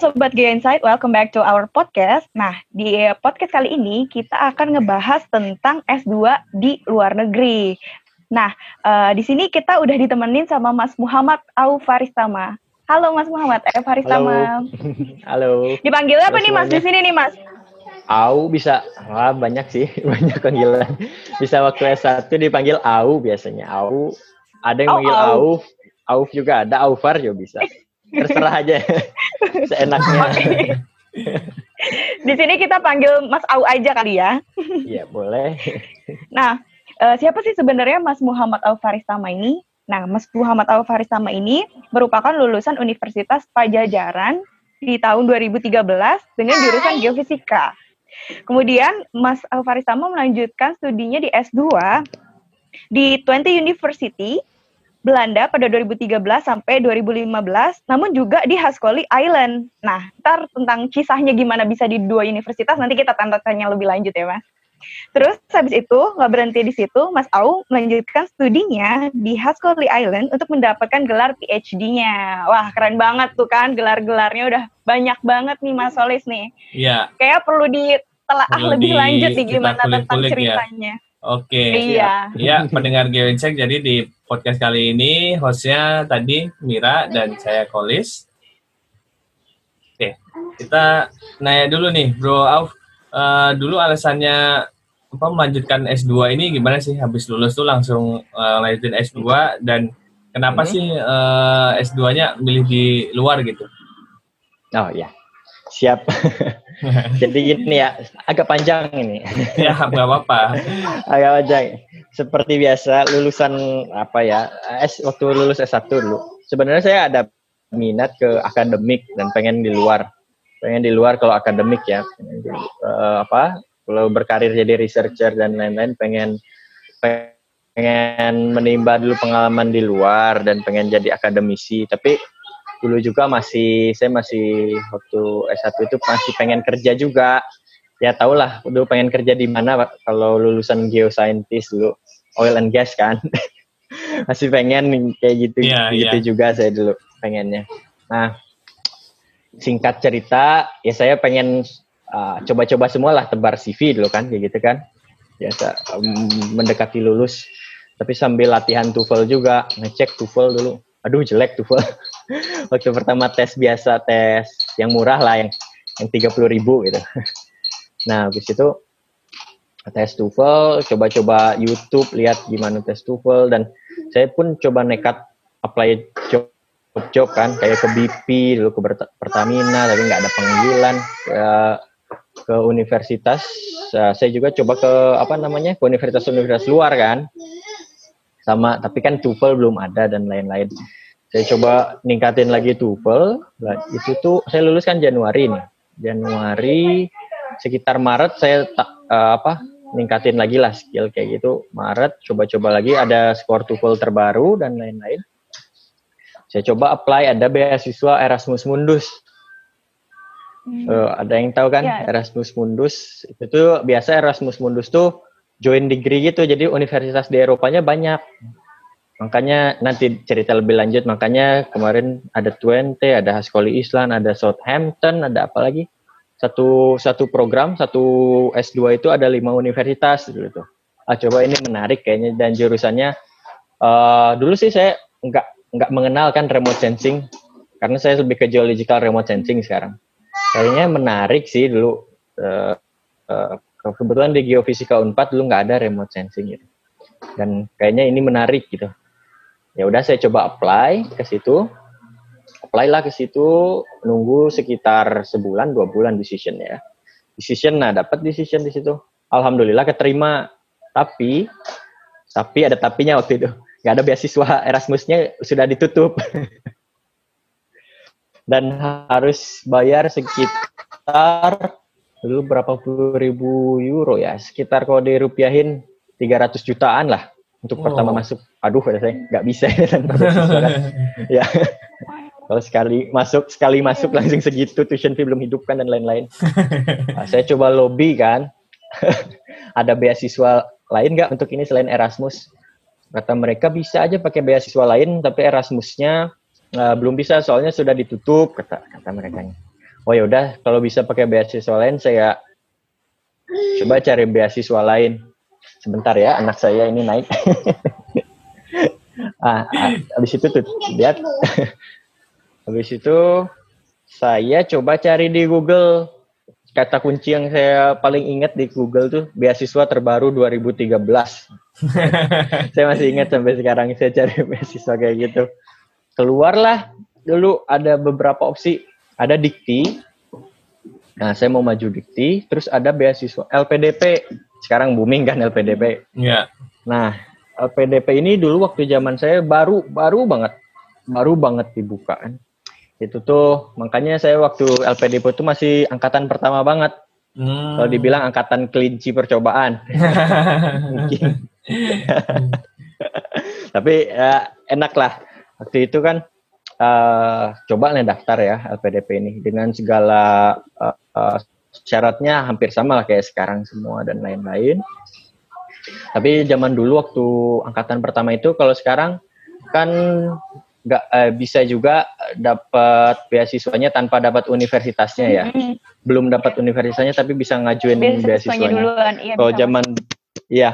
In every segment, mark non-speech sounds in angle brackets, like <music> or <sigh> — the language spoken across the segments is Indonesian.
Sobat Gaya Insight, welcome back to our podcast. Nah, di podcast kali ini kita akan ngebahas tentang S2 di luar negeri. Nah, uh, di sini kita udah ditemenin sama Mas Muhammad Aufaristama. Halo Mas Muhammad Aufaristama. Halo. <laughs> Halo. Dipanggil apa Halo nih Mas di sini nih Mas? Au bisa, wah banyak sih, <laughs> banyak panggilan. Bisa waktu S1 dipanggil Au biasanya. Au, ada yang manggil Au, Au, Auf juga ada, Aufar juga bisa. <laughs> Terserah aja, <laughs> seenaknya. Di sini kita panggil Mas Au aja kali ya. Iya, boleh. Nah, uh, siapa sih sebenarnya Mas Muhammad Au Faristama ini? Nah, Mas Muhammad Au Faristama ini merupakan lulusan Universitas Pajajaran di tahun 2013 dengan jurusan Geofisika. Kemudian Mas Au Faristama melanjutkan studinya di S2 di Twente University Belanda pada 2013 sampai 2015, namun juga di Haskoli Island. Nah, ntar tentang kisahnya gimana bisa di dua universitas, nanti kita tanya lebih lanjut ya, Mas. Terus habis itu nggak berhenti di situ, Mas Au melanjutkan studinya di Haskoli Island untuk mendapatkan gelar PhD-nya. Wah keren banget tuh kan, gelar-gelarnya udah banyak banget nih Mas Solis nih. Iya. Kayak perlu ditelaah lebih lanjut nih gimana tentang ya. ceritanya. Ya. Oke. Iya. Iya, pendengar Geoincheck. Jadi di podcast kali ini hostnya tadi Mira dan saya Kolis. Oke, kita nanya dulu nih, Bro Auf. Uh, dulu alasannya apa melanjutkan S2 ini gimana sih? Habis lulus tuh langsung uh, lanjutin S2 dan kenapa hmm. sih uh, S2-nya milih di luar gitu? Oh iya. Siap. <laughs> Jadi gini ya, agak panjang ini. ya, nggak apa-apa. agak panjang. Seperti biasa, lulusan apa ya, S waktu lulus S1 dulu. Sebenarnya saya ada minat ke akademik dan pengen di luar. Pengen di luar kalau akademik ya. Uh, apa? Kalau berkarir jadi researcher dan lain-lain pengen pengen menimba dulu pengalaman di luar dan pengen jadi akademisi. Tapi dulu juga masih saya masih waktu S1 itu masih pengen kerja juga. Ya tau lah dulu pengen kerja di mana kalau lulusan geoscientist dulu oil and gas kan. <laughs> Masih pengen kayak gitu yeah, gitu yeah. juga saya dulu pengennya. Nah singkat cerita ya saya pengen uh, coba-coba uh, semua lah tebar CV dulu kan kayak gitu kan. Biasa um, mendekati lulus. Tapi sambil latihan TOEFL juga ngecek TOEFL dulu. Aduh jelek tuh <laughs> waktu pertama tes biasa tes yang murah lah yang yang tiga puluh ribu gitu. <laughs> Nah habis itu tes TOEFL coba-coba YouTube lihat gimana tes TOEFL dan saya pun coba nekat apply job job kan kayak ke BP dulu ke Pertamina tapi nggak ada panggilan ke, ke universitas. Saya juga coba ke apa namanya ke universitas-universitas luar kan. Sama tapi kan TOEFL belum ada dan lain-lain saya coba ningkatin lagi TOEFL. Nah, itu tuh saya lulus kan Januari nih. Januari sekitar Maret saya tak uh, apa ningkatin lagi lah skill kayak gitu. Maret coba-coba lagi ada skor TOEFL terbaru dan lain-lain. Saya coba apply ada beasiswa Erasmus Mundus. Hmm. uh, ada yang tahu kan yeah. Erasmus Mundus? Itu tuh biasa Erasmus Mundus tuh join degree gitu. Jadi universitas di Eropanya banyak makanya nanti cerita lebih lanjut. Makanya kemarin ada Twente ada Haskoli Island ada Southampton ada apa lagi? Satu satu program satu S2 itu ada lima universitas gitu. Ah coba ini menarik kayaknya dan jurusannya. Uh, dulu sih saya nggak nggak mengenalkan remote sensing. Karena saya lebih ke geological remote sensing sekarang. Kayaknya menarik sih dulu. Uh, uh, kebetulan di geofisika Unpad dulu nggak ada remote sensing gitu. Dan kayaknya ini menarik gitu. Ya udah saya coba apply ke situ. Apply lah ke situ, nunggu sekitar sebulan dua bulan decision ya. Decision, nah dapat decision di situ. Alhamdulillah keterima. Tapi, tapi ada tapinya waktu itu. Nggak ada beasiswa Erasmusnya sudah ditutup. <laughs> Dan harus bayar sekitar dulu berapa puluh ribu euro ya sekitar kalau dirupiahin 300 jutaan lah untuk oh. pertama masuk. Aduh ya saya nggak bisa <laughs> ya kalau sekali masuk sekali masuk langsung segitu tuition fee belum hidupkan dan lain-lain. Nah, saya coba lobby kan. <laughs> Ada beasiswa lain nggak untuk ini selain Erasmus? Kata mereka bisa aja pakai beasiswa lain tapi Erasmusnya uh, belum bisa soalnya sudah ditutup kata kata mereka oh ya udah kalau bisa pakai beasiswa lain saya coba cari beasiswa lain sebentar ya anak saya ini naik. <laughs> Ah, ah habis itu tuh lihat. <laughs> habis itu saya coba cari di Google. Kata kunci yang saya paling ingat di Google tuh beasiswa terbaru 2013 <laughs> saya masih ingat sampai sekarang saya cari beasiswa kayak gitu. Keluarlah dulu ada beberapa opsi. Ada dikti. Nah saya mau maju dikti terus ada beasiswa LPDP sekarang booming kan LPDP Iya. nah LPDP ini dulu waktu zaman saya baru baru banget. Baru banget dibuka kan. Itu tuh makanya saya waktu LPDP itu masih angkatan pertama banget. Hmm. kalau dibilang angkatan kelinci percobaan. Mungkin <laughs> tapi ya, enak lah waktu itu kan uh, coba nih daftar ya LPDP ini dengan segala uh, uh, syaratnya hampir sama lah kayak sekarang semua dan lain-lain. Tapi zaman dulu waktu angkatan pertama itu kalau sekarang kan nggak eh, bisa juga dapat beasiswanya tanpa dapat universitasnya ya. Mm-mm. belum dapat universitasnya tapi bisa ngajuin Beasiswanya beasiswanya. duluan. Iya, kalau zaman iya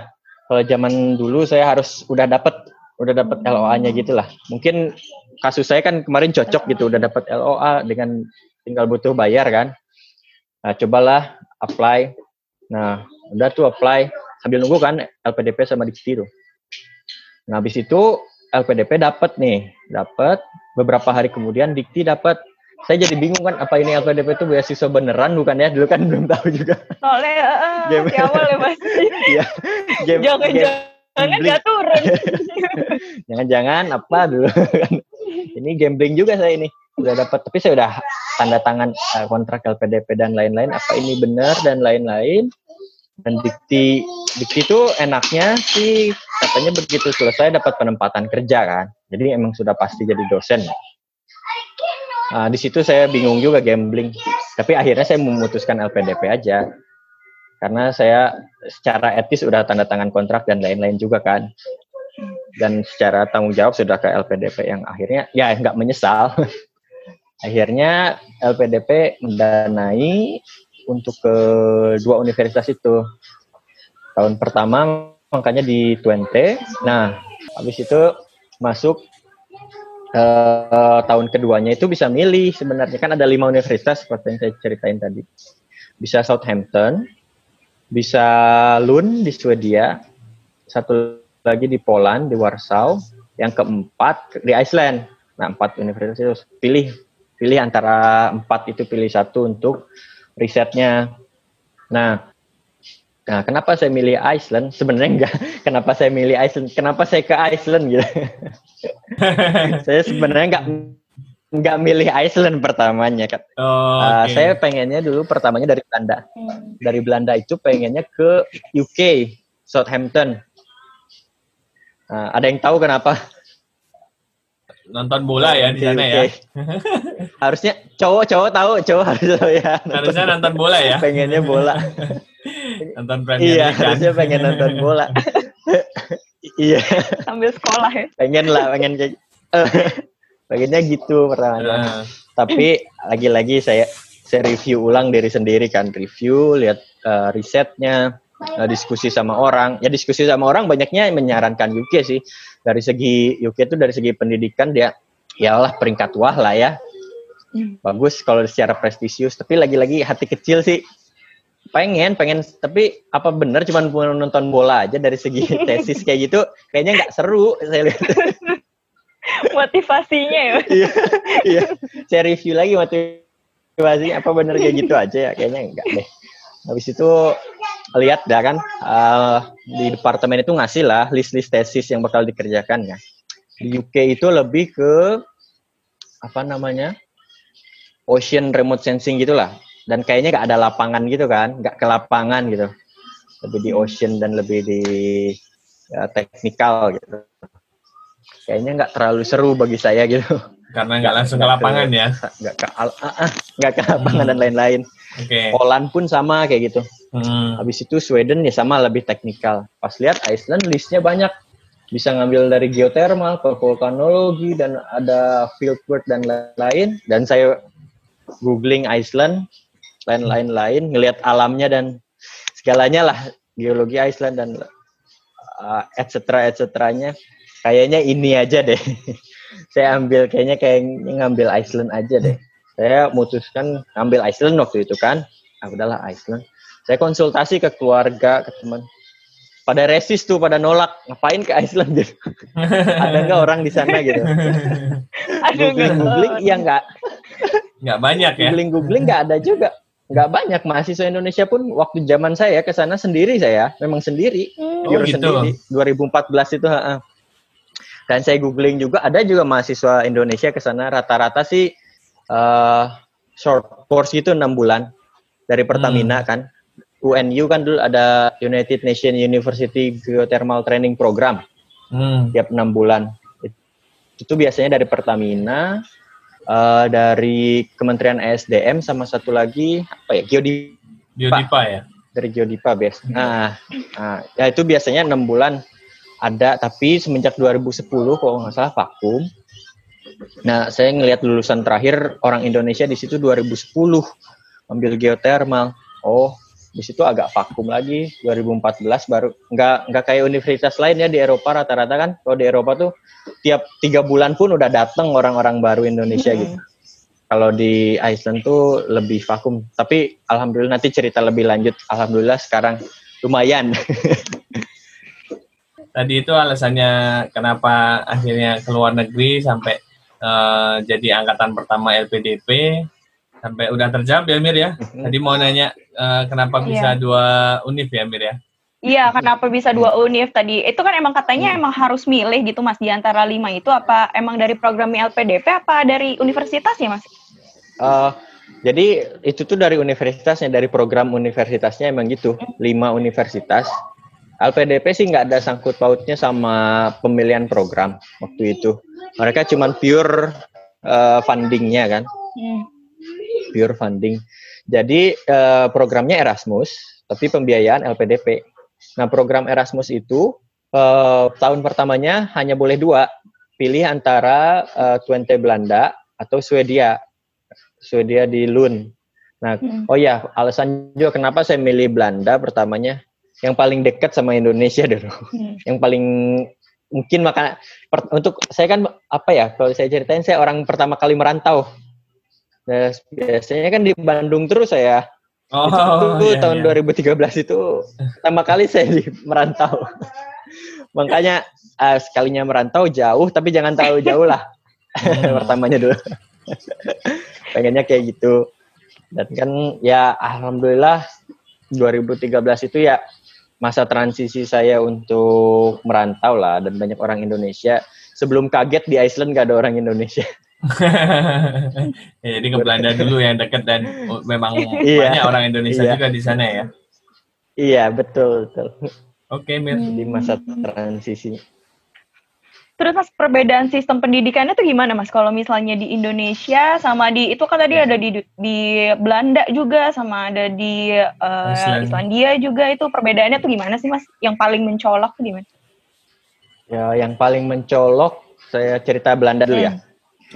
kalau zaman dulu saya harus udah dapat udah dapat LOA-nya gitu lah. Mungkin kasus saya kan kemarin cocok gitu udah dapat LOA dengan tinggal butuh bayar kan nah cobalah apply nah udah tuh apply sambil nunggu kan LPDP sama Dikti tuh nah habis itu LPDP dapat nih dapat beberapa hari kemudian Dikti dapat saya jadi bingung kan apa ini LPDP itu beasiswa beneran bukan ya dulu kan belum tahu juga Soalnya uh, Game. di awal ya mas. <laughs> Iya. Game, game- Jangan-jangan gambling. dia turun. <laughs> Jangan-jangan apa dulu kan. Ini gambling juga saya ini. Udah dapat tapi saya udah tanda tangan eh, kontrak LPDP dan lain-lain apa ini benar dan lain-lain. Dan dikti dikti itu enaknya sih katanya begitu selesai dapat penempatan kerja kan. Jadi emang sudah pasti jadi dosen. Nah, di situ saya bingung juga gambling. Tapi akhirnya saya memutuskan LPDP aja. Karena saya secara etis udah tanda tangan kontrak dan lain-lain juga kan. Dan secara tanggung jawab sudah ke LPDP yang akhirnya ya nggak menyesal. <laughs> akhirnya LPDP mendanai untuk kedua universitas itu. Tahun pertama makanya di Twente. Nah, habis itu masuk eh, tahun keduanya itu bisa milih sebenarnya kan ada lima universitas seperti yang saya ceritain tadi bisa Southampton bisa Lund di Swedia satu lagi di Poland di Warsaw yang keempat di Iceland nah empat universitas itu pilih pilih antara empat itu pilih satu untuk risetnya nah Nah, kenapa saya milih Iceland? Sebenarnya enggak. <laughs> Kenapa saya milih Iceland? Kenapa saya ke Iceland gitu? <laughs> saya sebenarnya enggak nggak milih Iceland pertamanya kan. Oh, Uh, oke. saya pengennya dulu pertamanya dari Belanda. Dari Belanda itu pengennya ke UK, Southampton. Uh, ada yang tahu kenapa? Nonton bola ya di sana ya. <laughs> Harusnya cowok-cowok tahu, cowok harus tahu ya. Harusnya nonton bola ya. Pengennya bola. <laughs> Nonton Premier iya, League kan. harusnya pengen nonton bola. <laughs> iya, Sambil sekolah ya. pengen lah, pengen kayak pengennya gitu pertamanya. Nah, tapi lagi-lagi saya saya review ulang diri sendiri kan review lihat eh, risetnya eh, diskusi sama orang. Ya diskusi sama orang banyaknya menyarankan UK sih. Dari segi UK itu dari segi pendidikan dia ya lah peringkat wah lah ya. Hmm. bagus kalau secara prestisius tapi lagi-lagi hati kecil sih. Pengen pengen tapi apa benar cuma mau nonton bola aja dari segi <laughs> tesis kayak gitu kayaknya nggak seru saya lihat. Motivasinya ya. <laughs> iya iya. Saya review lagi motivasi apa bener kayak gitu aja ya kayaknya enggak deh. Habis itu lihat dah kan eh, di departemen itu ngasih lah list-list tesis yang bakal dikerjakan ya. Di UK itu lebih ke apa namanya ocean remote sensing gitulah dan kayaknya nggak ada lapangan gitu kan nggak ke lapangan gitu. Lebih di ocean dan lebih di ya, teknikal gitu. Kayaknya nggak terlalu seru bagi saya gitu karena nggak langsung ke lapangan ya. <laughs> nggak ke ah, ah, nggak ke lapangan Hmm. dan lain-lain. Poland pun sama kayak gitu Hmm. habis itu Sweden ya sama lebih teknikal pas lihat Iceland listnya banyak bisa ngambil dari geothermal ke vulkanologi dan ada fieldwork dan lain-lain dan saya googling Iceland, lain-lain lain, ngelihat alamnya dan segalanya lah geologi Iceland dan uh, et cetera et cetera-nya. Kayaknya ini aja deh. <laughs> saya ambil kayaknya kayak ngambil Iceland aja deh. Saya memutuskan ngambil Iceland waktu itu kan. Ah udahlah Iceland. Saya konsultasi ke keluarga, ke teman. Pada resis tuh, pada nolak. Ngapain ke Iceland gitu? <laughs> Ada nggak orang di sana gitu? <laughs> googling, googling, iya nggak. Nggak banyak ya? Googling, googling nggak ada juga. Nggak banyak. Mahasiswa Indonesia pun waktu zaman saya ke sana sendiri saya. Memang sendiri. Oh, gitu. sendiri. 2014 itu. Ha -ha. Dan saya googling juga, ada juga mahasiswa Indonesia ke sana. Rata-rata sih uh, short course gitu enam bulan dari Pertamina hmm. kan. UNU kan dulu ada United Nation University Geothermal Training Program. Hmm. Tiap enam bulan. Itu biasanya dari Pertamina, uh, dari Kementerian ESDM sama satu lagi apa ya Geodipa. Geodipa ya. Dari Geodipa biasa. Hmm. Nah, nah, ya itu biasanya enam bulan ada, tapi semenjak 2010 kalau nggak salah vakum. Nah, saya ngelihat lulusan terakhir orang Indonesia di situ 2010 ambil geothermal. Oh, di situ agak vakum lagi. 2014 baru nggak nggak kayak universitas lain ya di Eropa rata-rata kan. Kalau di Eropa tuh tiap tiga bulan pun udah datang orang-orang baru Indonesia hmm. gitu. Kalau di Iceland tuh lebih vakum. Tapi alhamdulillah nanti cerita lebih lanjut. Alhamdulillah sekarang lumayan <laughs> tadi itu alasannya kenapa akhirnya keluar negeri sampai uh, jadi angkatan pertama LPDP sampai udah terjawab ya Mir ya. Mm-hmm. Tadi mau nanya uh, kenapa iya. bisa yeah. dua univ ya Mir ya? Iya, kenapa bisa dua univ tadi? Itu kan emang katanya hmm. emang harus milih gitu Mas di antara lima itu apa emang dari program LPDP apa dari universitas ya Mas? Uh, jadi itu tuh dari universitasnya, dari program universitasnya emang gitu, hmm. lima universitas. LPDP sih nggak ada sangkut pautnya sama pemilihan program waktu itu. Mereka cuma pure uh, fundingnya kan. Hmm pure funding. Jadi uh, programnya Erasmus, tapi pembiayaan LPDP. Nah program Erasmus itu uh, tahun pertamanya hanya boleh dua, pilih antara uh, Twente Belanda atau Swedia, Swedia di Lund. Nah, hmm. oh ya alasan juga kenapa saya milih Belanda pertamanya, yang paling dekat sama Indonesia dulu, hmm. yang paling mungkin maka per, untuk saya kan apa ya kalau saya ceritain saya orang pertama kali merantau Nah, biasanya kan di Bandung terus saya. Oh, itu, iya, tahun iya. 2013 itu pertama kali saya di merantau. Makanya uh, sekalinya merantau jauh, tapi jangan terlalu jauh lah. Hmm. <laughs> Pertamanya dulu. Pengennya kayak gitu. Dan kan ya alhamdulillah 2013 itu ya masa transisi saya untuk merantau lah dan banyak orang Indonesia. Sebelum kaget di Iceland gak ada orang Indonesia. <laughs> ya, jadi ke Belanda <laughs> dulu yang dekat dan memang iya, banyak orang Indonesia iya. juga di sana ya. Iya betul betul. Oke, okay, Mir. Di masa transisi. Terus mas perbedaan sistem pendidikannya tuh gimana mas? Kalau misalnya di Indonesia sama di itu kan tadi ada di di Belanda juga sama ada di uh, Islandia juga itu perbedaannya tuh gimana sih mas? Yang paling mencolok tuh gimana? Ya yang paling mencolok saya cerita Belanda dulu ya. hmm. ya.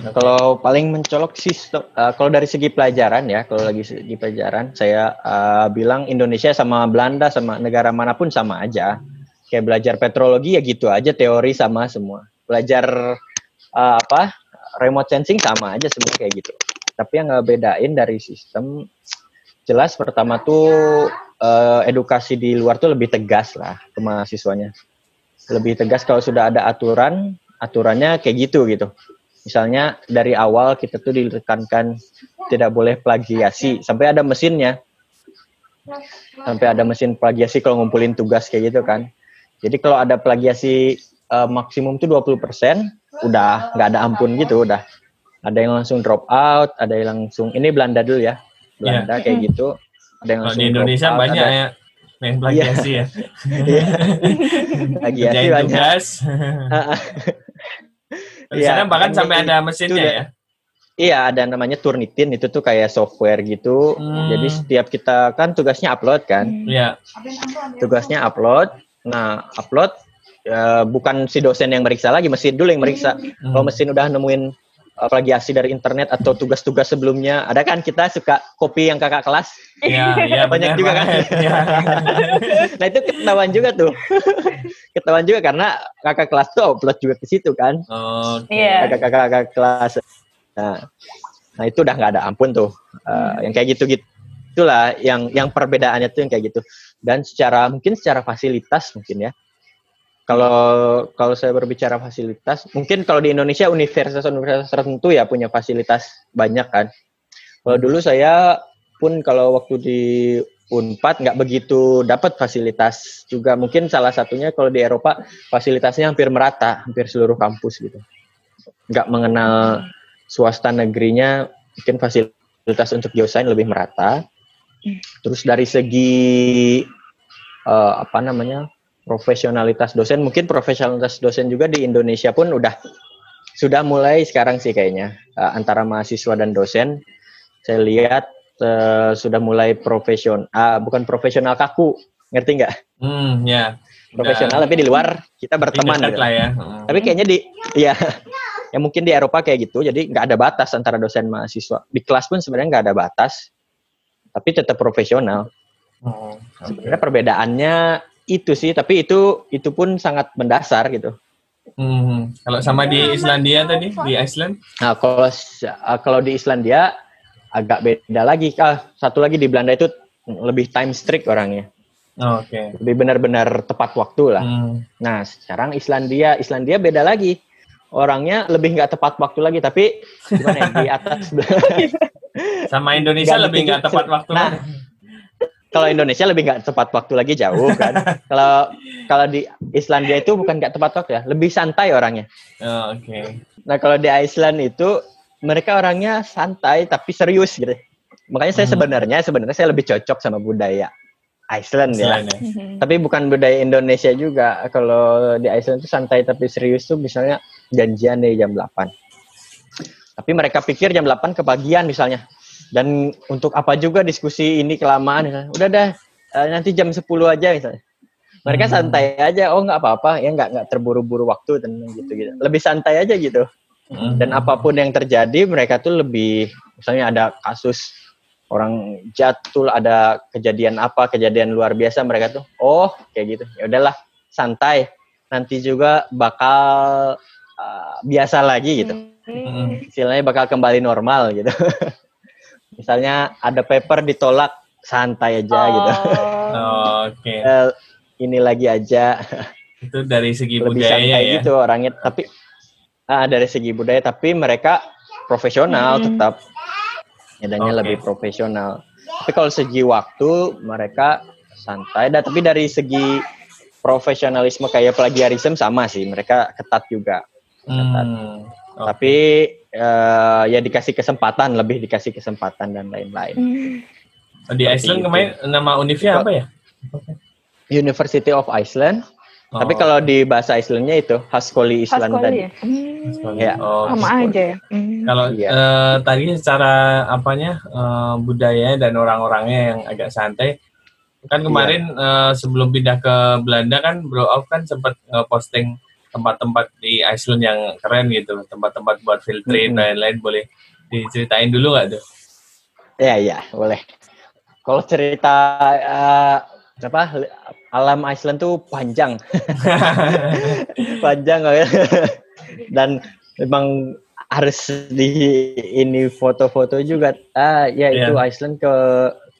Nah, kalau paling mencolok sistem, uh, kalau dari segi pelajaran ya, kalau lagi segi pelajaran, saya uh, bilang Indonesia sama Belanda sama negara mana pun sama aja. Kayak belajar petrologi ya gitu aja, teori sama semua. Belajar uh, apa, remote sensing sama aja semua kayak gitu. Tapi yang ngebedain dari sistem, jelas pertama tuh uh, edukasi di luar tuh lebih tegas lah ke mahasiswanya. Lebih tegas kalau sudah ada aturan, aturannya kayak gitu gitu Misalnya dari awal kita tuh ditekankan tidak boleh plagiasi sampai ada mesinnya. Sampai ada mesin plagiasi kalau ngumpulin tugas kayak gitu kan. Jadi kalau ada plagiasi uh, maksimum tuh 20%, udah nggak ada ampun gitu udah. Ada yang langsung drop out, ada yang langsung ini Belanda dulu ya. Belanda yeah. kayak gitu. Ada yang langsung di Indonesia out, banyak ada, ya main plagiasi ya. Iya. <laughs> plagiasi banyak. Di <laughs> ya, bahkan sampai ada mesinnya ya. Iya, ada namanya Turnitin itu tuh kayak software gitu. Hmm. Jadi setiap kita kan tugasnya upload kan. Hmm. Iya. Tugasnya upload. Nah, upload ya, bukan si dosen yang meriksa lagi, mesin dulu yang meriksa. Hmm. Kalau mesin udah nemuin plagiasi dari internet atau tugas-tugas sebelumnya. Ada kan kita suka copy yang kakak kelas. Iya, iya <laughs> Banyak benar juga kan? <laughs> Iya. <laughs> nah itu ketahuan juga tuh. ketahuan juga karena kakak kelas tuh upload juga ke situ kan. Oke. Iya. Kakak-kakak kelas. Nah, nah itu udah nggak ada ampun tuh. Uh, Yang kayak gitu-gitu itulah yang yang perbedaannya tuh yang kayak gitu. Dan secara mungkin secara fasilitas mungkin ya. Kalau kalau saya berbicara fasilitas, mungkin kalau di Indonesia universitas-universitas tertentu ya punya fasilitas banyak kan. Kalau dulu saya pun kalau waktu di Unpad nggak begitu dapat fasilitas juga. Mungkin salah satunya kalau di Eropa fasilitasnya hampir merata, hampir seluruh kampus gitu. Nggak mengenal swasta negerinya, mungkin fasilitas untuk geosain lebih merata. Terus dari segi eh, apa namanya profesionalitas dosen, mungkin profesionalitas dosen juga di Indonesia pun udah sudah mulai sekarang sih kayaknya eh, antara mahasiswa dan dosen. Saya lihat eh, sudah mulai profesional, ah, bukan profesional kaku, ngerti nggak? Hmm, ya. Profesional tapi di luar kita berteman. Gitu. lah ya. Hmm. Tapi kayaknya di ya ya mungkin di Eropa kayak gitu. Jadi nggak ada batas antara dosen mahasiswa. Di kelas pun sebenarnya nggak ada batas. Tapi tetap profesional. Oh, oke. Sebenarnya perbedaannya itu sih, tapi itu itu pun sangat mendasar gitu. Hmm, Kalau sama di Islandia tadi, di Iceland? Nah, kalau uh, kalau di Islandia agak beda lagi. Ah, satu lagi di Belanda itu lebih time strict orangnya. Oh, Oke. Lebih benar-benar tepat waktu lah. Hmm. Nah, sekarang Islandia, Islandia beda lagi. Orangnya lebih nggak tepat waktu lagi, tapi gimana ya, di atas. <laughs> Sama Indonesia Nggak lebih nggak tepat waktu Nah, kalau Indonesia lebih nggak tepat waktu lagi jauh kan. <laughs> kalau kalau di Islandia itu bukan nggak tepat waktu ya, lebih santai orangnya. Oh, Oke. Nah, kalau di Iceland itu mereka orangnya santai tapi serius gitu. Makanya saya Hmm. sebenarnya sebenarnya saya lebih cocok sama budaya Iceland ya. Ya. Tapi bukan budaya Indonesia juga. Kalau di Iceland itu santai tapi serius tuh misalnya janjian dari jam 8. Tapi mereka pikir jam 8 kebagian misalnya. Dan untuk apa juga diskusi ini kelamaan. misalnya. Udah dah, eh, nanti jam 10 aja misalnya. Mereka Hmm. santai aja, oh nggak apa-apa, ya nggak nggak terburu-buru waktu dan gitu gitu. Lebih santai aja gitu. Hmm. Dan apa pun yang terjadi, mereka tuh lebih, misalnya ada kasus orang jatuh, ada kejadian apa, kejadian luar biasa, mereka tuh, oh kayak gitu, ya udahlah, santai. Nanti juga bakal uh, biasa lagi gitu. Hmm. Istilahnya bakal kembali normal gitu. <laughs> Misalnya ada paper ditolak, santai aja gitu. Oh, Oke. <laughs> Eh, ini lagi aja. Itu dari segi lebih budaya santai ya. gitu orangnya tapi ah, dari segi budaya tapi mereka profesional Hmm. tetap adanya Oke. lebih profesional tapi kalau segi waktu mereka santai dan tapi dari segi profesionalisme kayak plagiarisme sama sih mereka ketat juga Hmm. Oke. tapi eh, ya dikasih kesempatan lebih dikasih kesempatan dan lain-lain Oh, Di Iceland itu. kemarin nama univnya apa ya? University of Iceland tapi Oh, kalau di bahasa Icelandnya itu Haskoli Island Haskoli tadi ya? Hmm, Haskoli. ya, Oh, sama Haskoli. aja ya. Hmm. Kalau Iya. eh, tadi secara apanya eh, budaya dan orang-orangnya yang agak santai, kan kemarin eh, sebelum pindah ke Belanda kan Bro Auf kan sempat posting tempat-tempat di Iceland yang keren gitu, tempat-tempat buat field trip dan lain-lain boleh diceritain dulu nggak tuh? Ya, ya, boleh. Kalau cerita eh, apa alam Iceland tuh panjang, <laughs> panjang ya. Dan memang harus di ini foto-foto juga. Ah, ya itu Iceland ke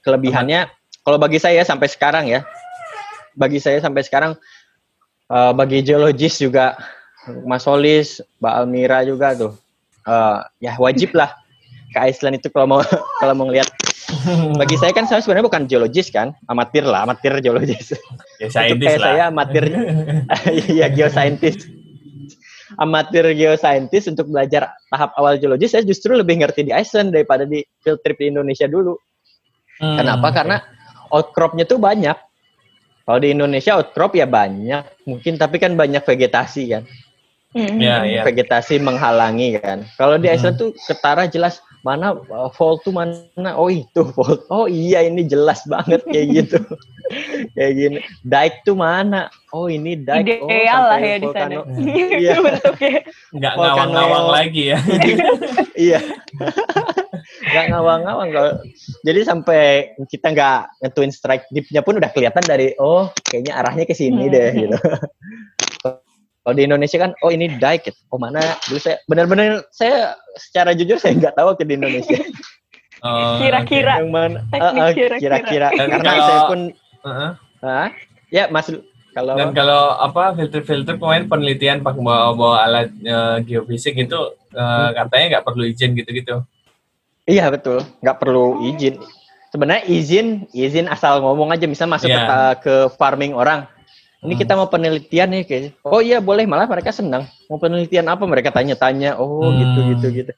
kelebihannya. Kalau bagi saya sampai sekarang ya, bagi saya sampai sekarang, eh, bagi geologis juga, Mas Solis, Mbak Almira juga tuh, eh, ya wajib lah. Ke Iceland itu kalau mau <laughs> kalau mau ngeliat. Bagi saya kan saya sebenarnya bukan geologis kan amatir lah amatir geologis. Ya Untuk saintis kayak lah. saya amatir. <laughs> Ya geosaintis amatir geosaintis untuk belajar tahap awal geologis saya justru lebih ngerti di Iceland daripada di field trip di Indonesia dulu. Hmm, kenapa? oke. karena outcropnya tuh banyak kalau di Indonesia outcrop ya banyak. Mungkin tapi kan banyak vegetasi kan? Hmm. Ya, ya. vegetasi menghalangi kan. Kalau di Hmm. Iceland tuh ketara jelas. Mana uh, fault tuh mana? Oh itu fault. Oh iya ini jelas banget kayak <laughs> gitu. Kayak gini. Dike tuh mana? Oh ini dike. Ideal oh, lah ya di sana. <laughs> Iya bentuknya Nggak ngawang-ngawang lagi ya. <laughs> iya nggak ngawang-ngawang kalau jadi sampai kita nggak ngetuin strike deepnya pun udah kelihatan dari oh kayaknya arahnya ke sini Hmm. deh gitu kalau di Indonesia kan oh ini dike oh mana dulu saya benar-benar saya secara jujur saya nggak tahu ke di Indonesia Oh, Kira-kira. yang mana Ah, ah, kira-kira. kira-kira Dan karena kalau- saya pun. Heeh. ah, ya mas kalau Dan kalau apa filter-filter kemarin penelitian pakai bawa-bawa alat eh, geofisik itu eh, katanya nggak perlu izin gitu-gitu. Iya betul, nggak perlu izin. Sebenarnya izin, izin asal ngomong aja, bisa masuk Iya. ke, ke farming orang. Ini Hmm. kita mau penelitian nih, kayak. Oh iya boleh, malah mereka senang. Mau penelitian apa? Mereka tanya-tanya. Oh Hmm. gitu gitu gitu.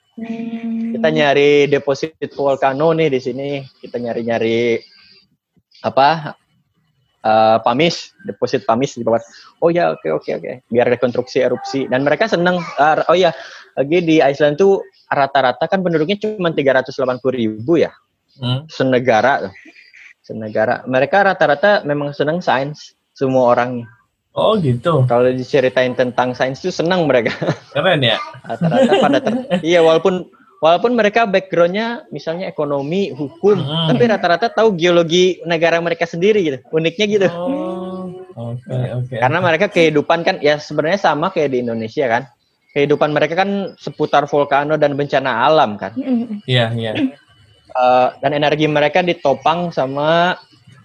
Kita nyari deposit volcano nih di sini. Kita nyari-nyari apa? Eh, pamis, deposit pamis di bawah. Oh ya, oke oke oke. Biar rekonstruksi erupsi dan mereka senang. Eh, oh ya, lagi di Iceland tuh rata-rata kan penduduknya cuma 380 ribu ya Hmm. senegara senegara mereka rata-rata memang senang sains semua orangnya Oh gitu. kalau diceritain tentang sains itu senang mereka <laughs> Keren ya. rata-rata pada ter- <laughs> iya walaupun walaupun mereka backgroundnya misalnya ekonomi hukum Hmm. tapi rata-rata tahu geologi negara mereka sendiri gitu uniknya gitu Oh. Oke oke. karena mereka kehidupan kan ya sebenarnya sama kayak di Indonesia kan kehidupan mereka kan seputar volcano dan bencana alam kan Iya iya. Eh, dan energi mereka ditopang sama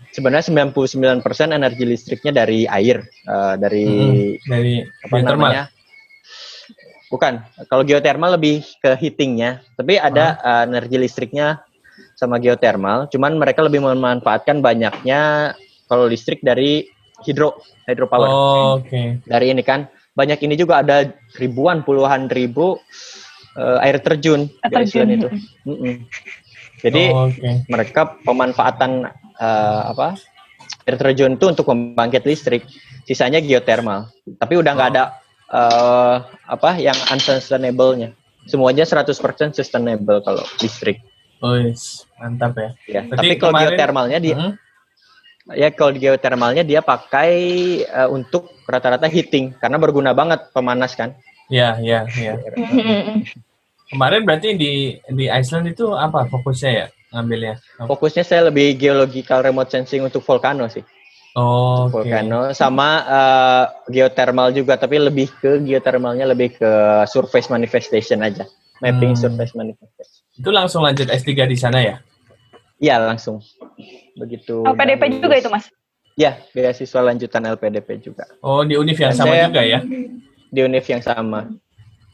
sebenarnya 99% energi listriknya dari air eh, dari Mm-mm. Dari apa geothermal. namanya bukan. Kalau geothermal lebih ke heatingnya. Tapi ada eh, energi listriknya sama geothermal cuman mereka lebih memanfaatkan banyaknya kalau listrik dari hidro hydropower Oh, Oke. dari ini kan. Banyak ini juga ada ribuan puluhan ribu eh, air terjun. Di Terjun. Itu. Mm-mm. jadi Oh, Oke. mereka pemanfaatan eh, apa air terjun itu untuk membangkit listrik. Sisanya geothermal tapi udah nggak ada eh, apa yang unsustainable-nya semuanya 100% sustainable kalau listrik Oh, yes. mantap ya. ya tapi kalau kemarin- geothermalnya dia Hmm? ya kalau di geothermalnya dia pakai eh, untuk rata-rata heating karena berguna banget pemanas kan Iya iya iya. Kemarin berarti di di Iceland itu apa fokusnya ya ngambilnya? fokusnya saya lebih geological remote sensing untuk volcano sih Oh, oke. volcano sama eh, geothermal juga tapi lebih ke geothermalnya lebih ke surface manifestation aja mapping Hmm. surface manifestation Itu langsung lanjut S3 di sana ya? iya langsung begitu LPDP juga itu mas ya beasiswa lanjutan LPDP juga Oh, di univ yang Dan sama saya- juga ya? di univ yang sama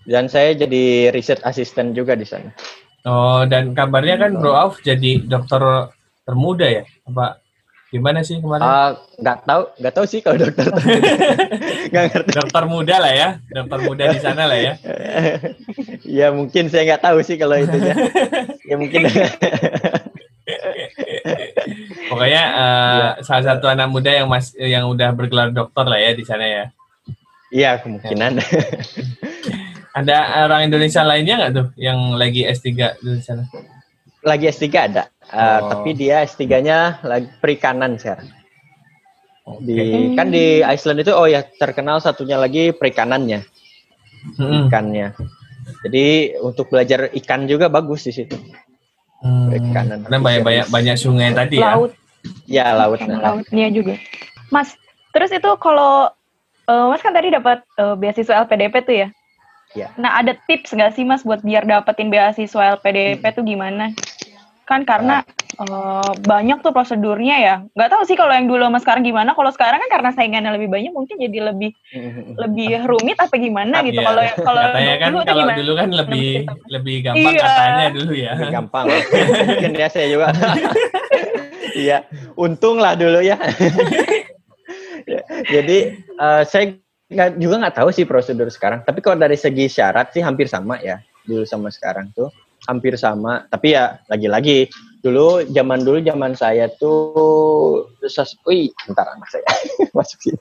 dan saya jadi research assistant juga di sana Oh, dan kabarnya kan Bro Auf jadi dokter termuda ya? Apa gimana sih kemarin? Ah, nggak tahu nggak tahu sih kalau dokter <laughs> nggak ngerti dokter muda lah ya, dokter muda di sana lah ya. <laughs> ya mungkin saya nggak tahu sih kalau itu ya ya mungkin <laughs> Pokoknya eh, salah satu anak muda yang mas yang udah bergelar dokter lah ya di sana ya. iya kemungkinan Ada orang Indonesia lainnya nggak tuh yang lagi S3 di sana? lagi S3 ada Uh, Oh. tapi dia S3-nya lagi perikanan sekarang di Oke. kan di Iceland itu oh ya terkenal satunya lagi perikanannya Hmm. ikannya jadi untuk belajar ikan juga bagus di situ Hmm. Perikanan. Karena banyak banyak banyak sungai tadi ya. laut ya laut nah. lautnya juga mas terus itu kalau eh, mas kan tadi dapat eh, beasiswa LPDP tuh ya Iya. nah ada tips nggak sih mas buat biar dapetin beasiswa LPDP tuh gimana kan karena eh, banyak tuh prosedurnya ya. Nggak tahu sih kalau yang dulu sama sekarang gimana. Kalau sekarang kan karena saingannya lebih banyak mungkin jadi lebih <laughs> lebih rumit apa gimana gitu. Iya. kalau kalau Katanya kan dulu kalau gimana? dulu kan lebih Lebih lebih gampang Iya. katanya dulu ya. Lebih gampang. <laughs> Mungkin ya saya juga. Iya untung lah dulu ya. Ya, jadi eh, saya nggak juga nggak tahu sih prosedur sekarang. Tapi kalau dari segi syarat sih hampir sama ya dulu sama sekarang tuh hampir sama. Tapi ya lagi-lagi dulu zaman dulu zaman saya tuh sas wih bentar anak saya. <laughs> Masuk sini.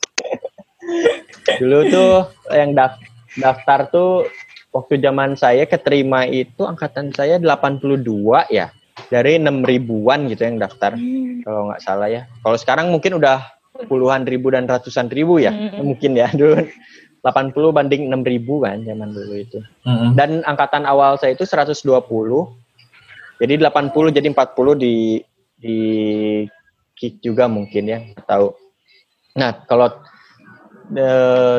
Dulu tuh yang daf- daftar tuh waktu zaman saya keterima itu angkatan saya 82 ya. Dari 6 ribuan gitu yang daftar hmm. kalau nggak salah ya. Kalau sekarang mungkin udah puluhan ribu dan ratusan ribu ya. Hmm. mungkin ya dulu 80 banding 6 ribu kan zaman dulu itu hmm. dan angkatan awal saya itu 120 jadi 80 jadi 40 di di kick juga mungkin ya tahu nah kalau de,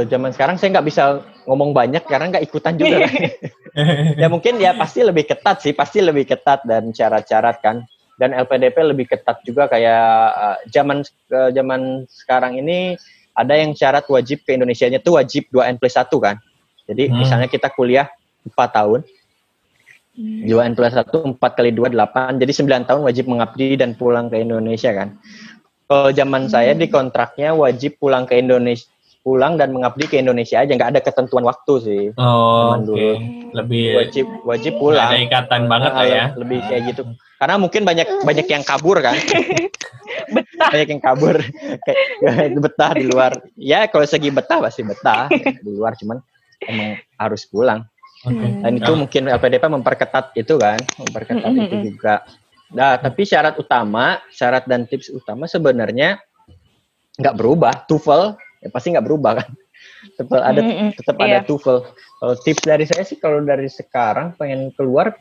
zaman sekarang saya nggak bisa ngomong banyak karena nggak ikutan juga kan. <laughs> ya mungkin ya pasti lebih ketat sih, pasti lebih ketat dan syarat-syarat kan. Dan LPDP lebih ketat juga kayak uh, zaman uh, zaman sekarang ini ada yang syarat wajib ke Indonesia-nya tuh wajib 2N plus 1 kan. Jadi hmm. misalnya kita kuliah 4 tahun, 2N hmm. plus 1, 4 kali 2, 8. Jadi 9 tahun wajib mengabdi dan pulang ke Indonesia kan. Kalau zaman hmm. saya di kontraknya wajib pulang ke Indonesia pulang dan mengabdi ke Indonesia aja nggak ada ketentuan waktu sih oh oke okay. lebih wajib wajib pulang ada ikatan banget lah ya lebih kayak gitu karena mungkin banyak banyak yang kabur kan <laughs> banyak yang kabur. Kayak <laughs> betah di luar. Ya kalau segi betah pasti betah. Di luar cuman emang harus pulang. Okay. dan itu mungkin LPDP memperketat itu kan. Memperketat itu juga. Nah tapi syarat utama syarat dan tips utama sebenarnya nggak berubah. TOEFL ya pasti nggak berubah kan. Tetap ada mm -hmm. tetap yeah. ada. TOEFL kalau tips dari saya sih kalau dari sekarang pengen keluar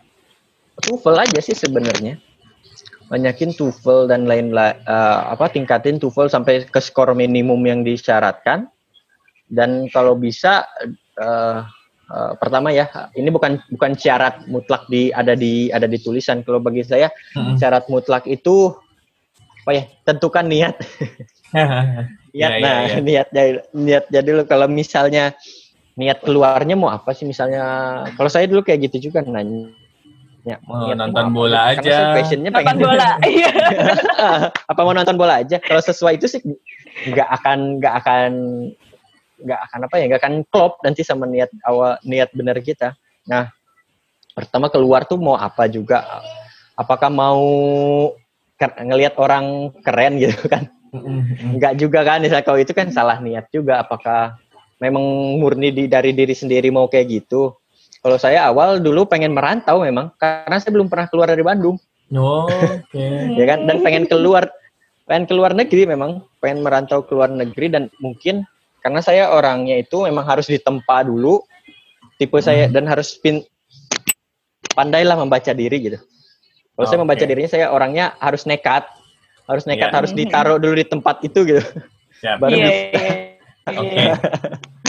TOEFL aja sih sebenarnya banyakin TOEFL dan lain uh, apa tingkatin TOEFL sampai ke skor minimum yang disyaratkan. Dan kalau bisa uh, uh, pertama ya ini bukan bukan syarat mutlak di ada di ada di tulisan. Kalau bagi saya hmm. syarat mutlak itu apa ya tentukan niat. <laughs> Niat ya, nah ya, ya. niat jadi niat jadi lo kalau misalnya niat keluarnya mau apa sih? Misalnya kalau saya dulu kayak gitu juga nanya Ya, mau nonton mau bola apa? aja. Passionnya pengen nonton bola. <laughs> Iya. <laughs> apa mau nonton bola aja? Kalau sesuai itu sih nggak akan nggak akan nggak akan apa ya nggak akan klop nanti sama niat awal niat benar kita. Nah pertama keluar tuh mau apa juga? Apakah mau ngelihat orang keren gitu <laughs> kan? Enggak juga kan, misalnya kalau itu kan salah niat juga. Apakah memang murni di, dari diri sendiri mau kayak gitu? Kalau saya awal dulu pengen merantau memang, karena saya belum pernah keluar dari Bandung. Oh, <laughs> oke. Okay. ya kan, dan pengen keluar, pengen keluar negeri memang, pengen merantau keluar negeri dan mungkin karena saya orangnya itu memang harus ditempa dulu, tipe hmm. saya dan harus pin, pandailah membaca diri gitu. Kalau okay. saya membaca dirinya, saya orangnya harus nekat harus nekat yeah. harus ditaruh dulu di tempat itu gitu yeah. baru yeah, <laughs> yeah. oke okay.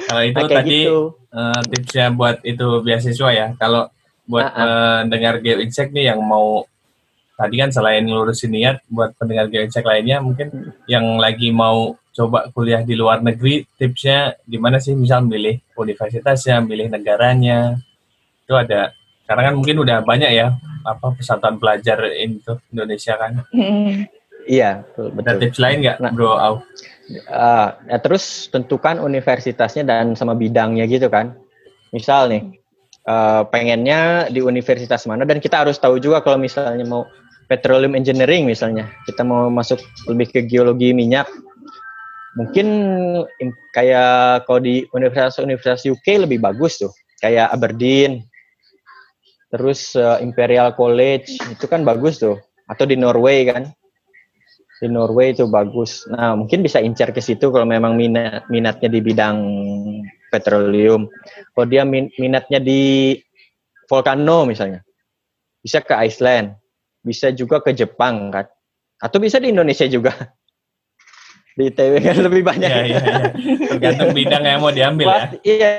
Kalau itu nah, tadi gitu. uh, tipsnya buat itu beasiswa ya kalau buat uh -uh. uh, dengar GeoInsect nih yang mau tadi kan selain lurusin niat buat pendengar GeoInsect lainnya mungkin hmm. yang lagi mau coba kuliah di luar negeri tipsnya gimana sih misal milih universitasnya milih negaranya itu ada karena kan mungkin udah banyak ya apa persatuan pelajar itu Indonesia kan hmm. Iya, betul. Ada tips lain nggak, nah, Bro Au? Uh, ya terus tentukan universitasnya dan sama bidangnya gitu kan. Misal nih, uh, pengennya di universitas mana dan kita harus tahu juga kalau misalnya mau petroleum engineering misalnya, kita mau masuk lebih ke geologi minyak, mungkin kayak kalau di universitas-universitas UK lebih bagus tuh, kayak Aberdeen, terus uh, Imperial College itu kan bagus tuh, atau di Norway kan di Norway itu bagus. Nah, mungkin bisa incar ke situ kalau memang minat minatnya di bidang petroleum. Kalau dia min, minatnya di volcano misalnya, bisa ke Iceland, bisa juga ke Jepang kan, atau bisa di Indonesia juga. <laughs> Di ITB kan lebih banyak. Iya, iya, iya. Tergantung bidang yang mau diambil ya. Iya,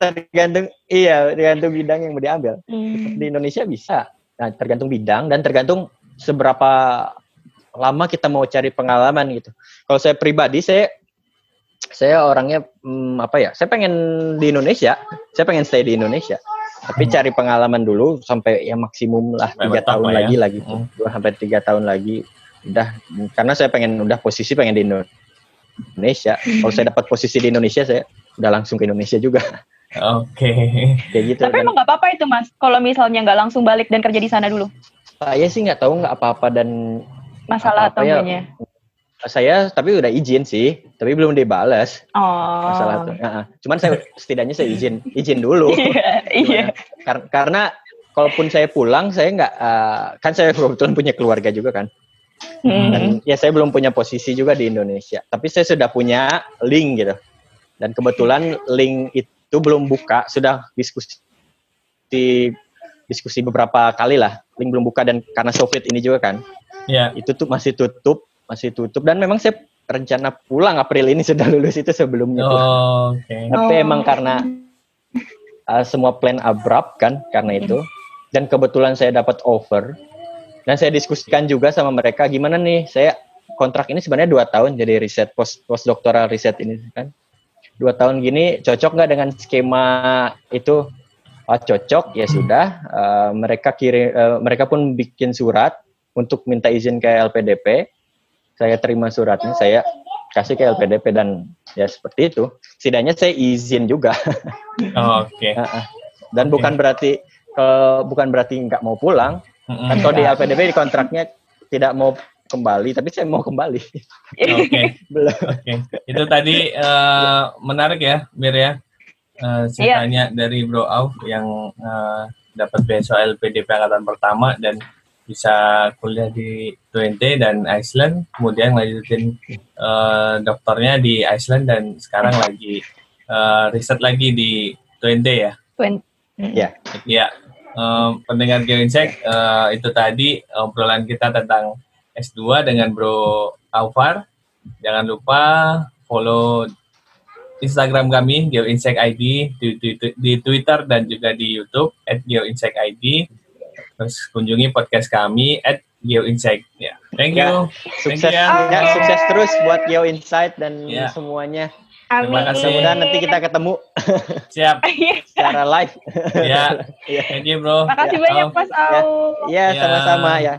tergantung iya tergantung bidang yang mau diambil. Hmm. Di Indonesia bisa. Nah, tergantung bidang dan tergantung seberapa lama kita mau cari pengalaman gitu. Kalau saya pribadi saya saya orangnya hmm, apa ya? Saya pengen di Indonesia. Saya pengen stay di Indonesia. Tapi hmm. cari pengalaman dulu sampai ya maksimum lah tiga tahun ya. lagi lagi gitu. Hmm. Dua sampai tiga tahun lagi udah karena saya pengen udah posisi pengen di Indonesia. Kalau saya dapat posisi di Indonesia saya udah langsung ke Indonesia juga. Oke. Okay. Kayak gitu. Tapi kan. emang nggak apa-apa itu mas. Kalau misalnya nggak langsung balik dan kerja di sana dulu. Saya sih nggak tahu nggak apa-apa dan masalah atau ya, saya tapi udah izin sih, tapi belum dibalas. Oh. Masalah tuh. Nah, cuman saya <laughs> setidaknya saya izin, izin dulu. <laughs> iya. Kar karena kalaupun saya pulang, saya nggak uh, kan saya kebetulan punya keluarga juga kan. Hmm. Dan ya saya belum punya posisi juga di Indonesia. Tapi saya sudah punya link gitu. Dan kebetulan link itu belum buka, sudah diskusi diskusi beberapa kali lah. Link belum buka dan karena Soviet ini juga kan. Ya. Itu tuh masih tutup, masih tutup dan memang saya rencana pulang April ini <laughs> sudah lulus itu sebelumnya. tuh. Oh, oke. Tapi Oh. emang karena uh, semua plan abrupt kan karena itu dan kebetulan saya dapat offer dan saya diskusikan juga sama mereka gimana nih saya kontrak ini sebenarnya dua tahun jadi riset post postdoctoral riset ini kan dua tahun gini cocok nggak dengan skema itu Ah, cocok ya sudah Uh, mereka kirim uh, mereka pun bikin surat untuk minta izin ke LPDP saya terima suratnya saya kasih ke LPDP dan ya seperti itu setidaknya saya izin juga <laughs> Oh, Oke. dan Oke. bukan berarti ke- bukan berarti nggak mau pulang Mm-mm. kan kalau di LPDP di kontraknya tidak mau kembali tapi saya mau kembali Oke. <laughs> belum Oke. Itu tadi eh, menarik ya, Mir ya. Eh, ceritanya dari Bro Auf yang eh, dapat beasiswa LPDP angkatan pertama dan bisa kuliah di Twente dan Iceland, kemudian lanjutin eh, dokternya di Iceland dan sekarang lagi eh, riset lagi di Twente ya. Twen- Ya. Ya, em, pendengar Geoinsek, eh, itu tadi obrolan kita tentang S2 dengan Bro Alvar. Jangan lupa follow Instagram kami Geoinsek ID di, di, di Twitter dan juga di YouTube @geoinsek ID. Terus kunjungi podcast kami @geoinsek. Ya, thank you. sukses Thank you, ya. ya, sukses terus buat Geo Insight dan Ya. semuanya Terima Amin. kasih. mudah-mudahan nanti kita ketemu Siap. <laughs> secara live <laughs> Ya, thank you bro. Makasih Ya, banyak. Mas Au. ya Ya. sama-sama ya